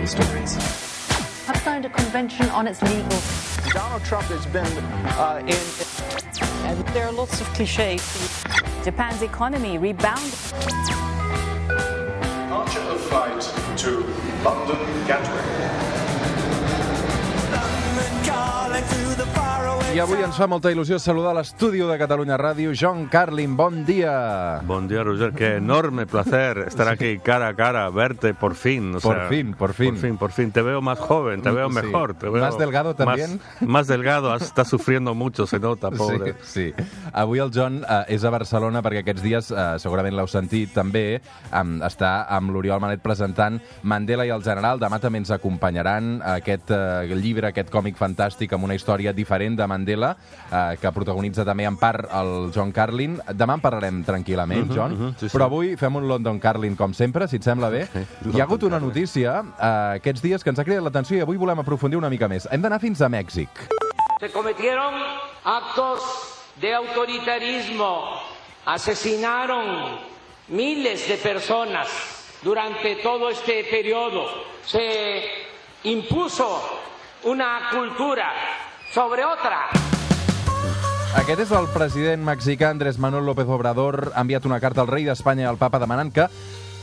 political stories. have signed a convention on its legal. Donald Trump has been uh, in. And there are lots of cliches. Japan's economy rebounded. Departure of flight to London Gatwick. I avui ens fa molta il·lusió saludar a l'estudi de Catalunya Ràdio, John Carlin, bon dia. Buen día, Roger. Qué enorme placer estar aquí cara a cara, verte por fin. o Por sea, fin, por fin. Por fin, por fin. Te veo más joven, te veo Sí. mejor. Te veo ¿Más delgado también? Más, más delgado, estás sufriendo mucho, se nota, pobre. Sí, sí. Avui el John uh, és a Barcelona perquè aquests dies, uh, segurament l'heu sentit també, um, està amb l'Oriol Manet presentant Mandela i el General. Demà també ens acompanyaran aquest uh, llibre, aquest còmic fantàstic amb una història diferent de Mandela, uh, que protagonitza també en part el John Carlin. Demà en parlarem tranquil·lament, Mhm, John, mhm, sí, sí. però avui fem un London Carlin, com sempre, si et sembla bé. Hi ha hagut una notícia uh, aquests dies que ens ha cridat l'atenció i avui volem aprofundir una mica més. Hem d'anar fins a Mèxic. Se cometieron actos de autoritarismo, asesinaron miles de personas durante todo este periodo. Se impuso una cultura sobre otra. Aquest és el president mexicà Andrés Manuel López Obrador. Ha enviat una carta al rei d'Espanya i al papa demanant que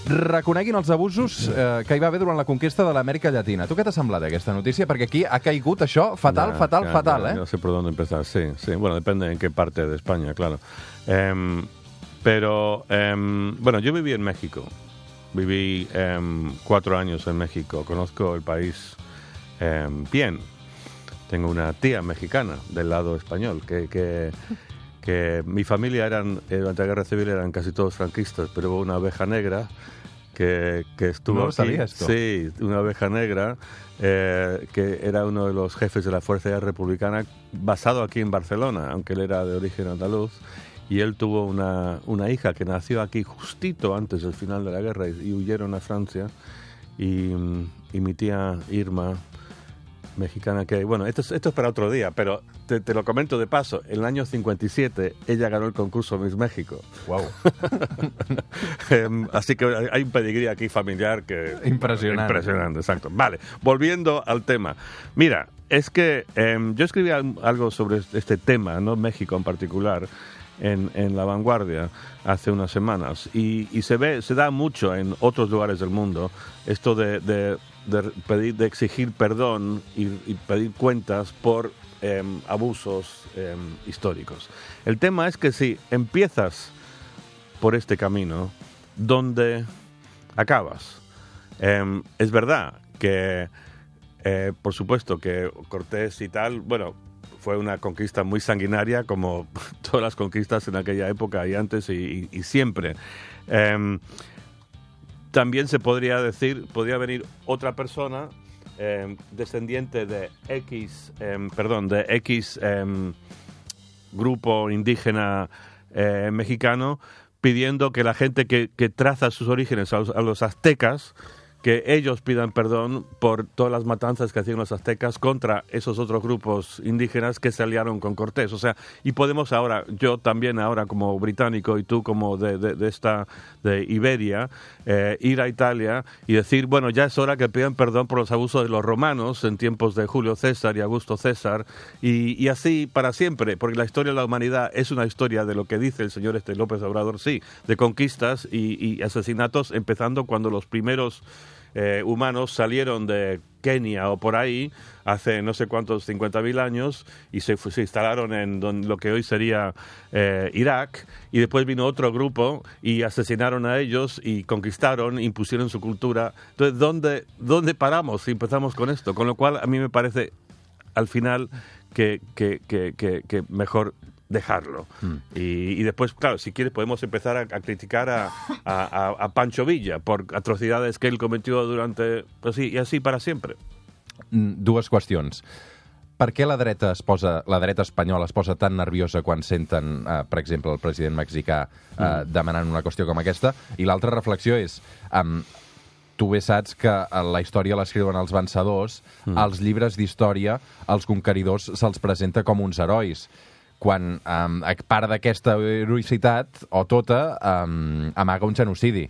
reconeguin els abusos eh, que hi va haver durant la conquesta de l'Amèrica Llatina. Tu què t'ha semblat aquesta notícia? Perquè aquí ha caigut això fatal, Ya, fatal, ya, fatal, ya, eh? No sé por dónde empezar, sí, sí. Bueno, depende en qué parte de España, claro. Em, pero, em, bueno, yo viví en México. Viví em, cuatro años en México. Conozco el país em, bien. Tengo una tía mexicana del lado español que, que, que mi familia eran, eh, durante la guerra civil eran casi todos franquistas, pero hubo una abeja negra que, que estuvo No sabía esto. Sí, una abeja negra eh, que era uno de los jefes de la Fuerza Republicana, basado aquí en Barcelona, aunque él era de origen andaluz. Y él tuvo una, una hija que nació aquí justito antes del final de la guerra y, y huyeron a Francia. Y, y mi tía Irma, mexicana que, bueno, esto es, esto es para otro día, pero te, te lo comento de paso. En el año 57 ella ganó el concurso Miss México. Wow. Em, Así que hay un pedigrí aquí familiar que... Impresionante. Impresionante, exacto. Vale, volviendo al tema. Mira, es que em, yo escribí al- algo sobre este tema, ¿no? México en particular, en, en La Vanguardia hace unas semanas. Y, y se ve, se da mucho en otros lugares del mundo esto de, de- de pedir, de exigir perdón y, pedir cuentas por em, abusos em, históricos. El tema es que si empiezas por este camino donde acabas. Em, es verdad que, eh, por supuesto, que Cortés y tal, bueno, fue una conquista muy sanguinaria, como todas las conquistas en aquella época y antes y- y siempre. También se podría decir, podría venir otra persona em, descendiente de X, em, perdón, de X em, grupo indígena eh, mexicano pidiendo que la gente que, traza sus orígenes a los aztecas, que ellos pidan perdón por todas las matanzas que hacían los aztecas contra esos otros grupos indígenas que se aliaron con Cortés. O sea, y podemos ahora, yo también ahora como británico y tú como de, de- esta, de Iberia, eh, ir a Italia y decir, bueno, ya es hora que pidan perdón por los abusos de los romanos en tiempos de Julio César y Augusto César, y, así para siempre, porque la historia de la humanidad es una historia de lo que dice el señor este López Obrador, sí, de conquistas y asesinatos, empezando cuando los primeros eh, humanos salieron de Kenia o por ahí hace no sé cuántos 50.000 años y se, se instalaron en don- lo que hoy sería eh, Irak y después vino otro grupo y asesinaron a ellos y conquistaron, impusieron su cultura. Entonces, ¿dónde, dónde paramos si empezamos con esto? Con lo cual a mí me parece al final que, que- que mejor dejarlo. Y, y después, claro, si quieres podemos empezar a, a criticar a, a- a- a Pancho Villa por atrocidades que él cometió durante... Pues sí, y así para siempre. Mm, Dues qüestions. Per què la dreta, es posa, la dreta espanyola es posa tan nerviosa quan senten, eh, per exemple, el president mexicà eh, demanant una qüestió com aquesta? I l'altra reflexió és... Um, tu bé saps que eh, la història l'escriuen els vencedors, mm. als llibres d'història els conqueridors se'ls presenta com uns herois quan um, part d'aquesta heroïcitat, o tota, um, amaga un genocidi.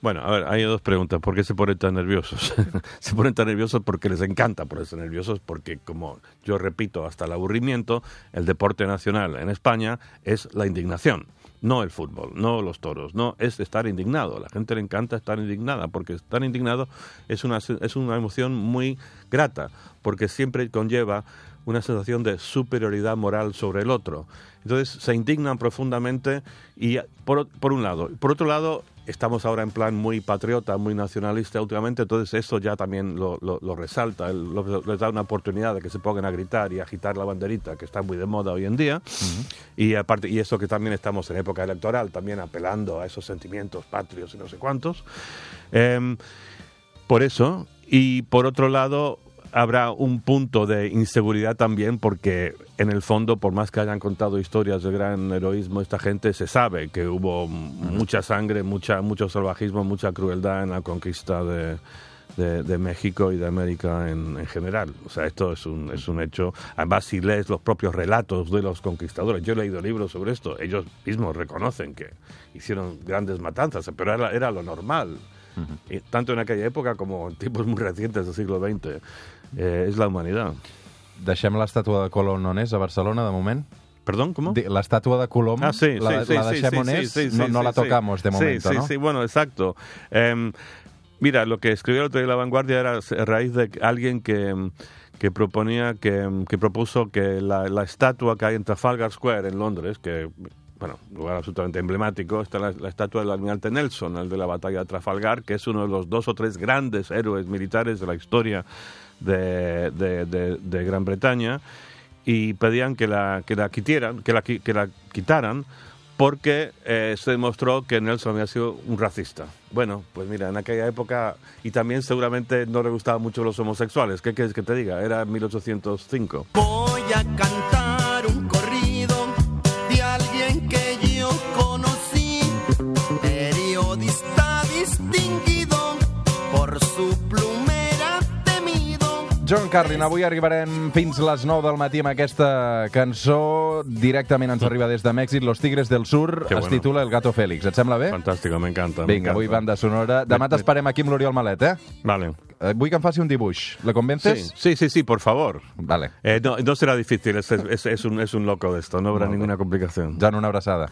Bueno, a ver, hay dos preguntas. ¿Por qué se ponen tan nerviosos? se ponen tan nerviosos porque les encanta ponerse nerviosos, porque, como yo repito hasta el aburrimiento, el deporte nacional en España es la indignación. No el fútbol, no los toros, no, es estar indignado. A la gente le encanta estar indignada, porque estar indignado es una, es una emoción muy grata, porque siempre conlleva una sensación de superioridad moral sobre el otro. Entonces se indignan profundamente y por, por un lado. Por otro lado, estamos ahora en plan muy patriota, muy nacionalista últimamente, entonces eso ya también lo, lo, lo resalta, lo- les da una oportunidad de que se pongan a gritar y agitar la banderita, que está muy de moda hoy en día. Y aparte, y eso que también estamos en época electoral, también apelando a esos sentimientos patrios y no sé cuántos. Em, por eso, y por otro lado, habrá un punto de inseguridad también porque en el fondo, por más que hayan contado historias de gran heroísmo, esta gente se sabe que hubo mucha sangre, mucha, mucho salvajismo, mucha crueldad en la conquista de, de, de México y de América en, en general. O sea, esto es un, es un hecho. Además, si lees los propios relatos de los conquistadores, yo he leído libros sobre esto, ellos mismos reconocen que hicieron grandes matanzas, pero era, era lo normal. Y tanto en aquella época como en tiempos muy recientes del siglo XX. Eh, es la humanidad. Deixem l'estàtua de Colom on és, a Barcelona, de moment? ¿Perdón? ¿Cómo? Di- L'estàtua de Colom, Ah, sí, la, sí, sí, la sí, sí, on sí, és? sí, sí, no, no sí, la sí. tocamos de Sí, momento, sí, ¿no? Sí, bueno, exacto. Em, mira, lo que escribió el otro día La Vanguardia era a raíz de alguien que, que proponía, que, que propuso que la, la estatua que hay en Trafalgar Square en Londres, que bueno, lugar absolutamente emblemático, está la, la estatua del almirante Nelson, el de la batalla de Trafalgar, que es uno de los dos o tres grandes héroes militares de la historia de, de- de- de Gran Bretaña, y pedían que la, que la quitieran, que la, que la quitaran, porque eh, se demostró que Nelson había sido un racista. Bueno, pues mira, en aquella época, y también seguramente no le gustaban mucho los homosexuales, ¿qué quieres que te diga? Era 1805. Voy a cantar John Carlin, avui arribarem fins les 9 del matí amb aquesta cançó. Directament ens arriba des de Mèxic, Los Tigres del Sur. Que es bueno. titula El Gato Félix. Et sembla bé? Fantástico, me encanta. me Vinga, avui banda sonora. Demà t'esperem aquí amb l'Oriol Malet, eh? Vale. Eh, Vull que em faci un dibuix. La Sí, convences? sí, sí, sí, por favor. Vale. Eh, no, no será difícil, es, es- es un, es un loco de esto, no habrá Molt bé. ninguna complicación. Jan, una abraçada.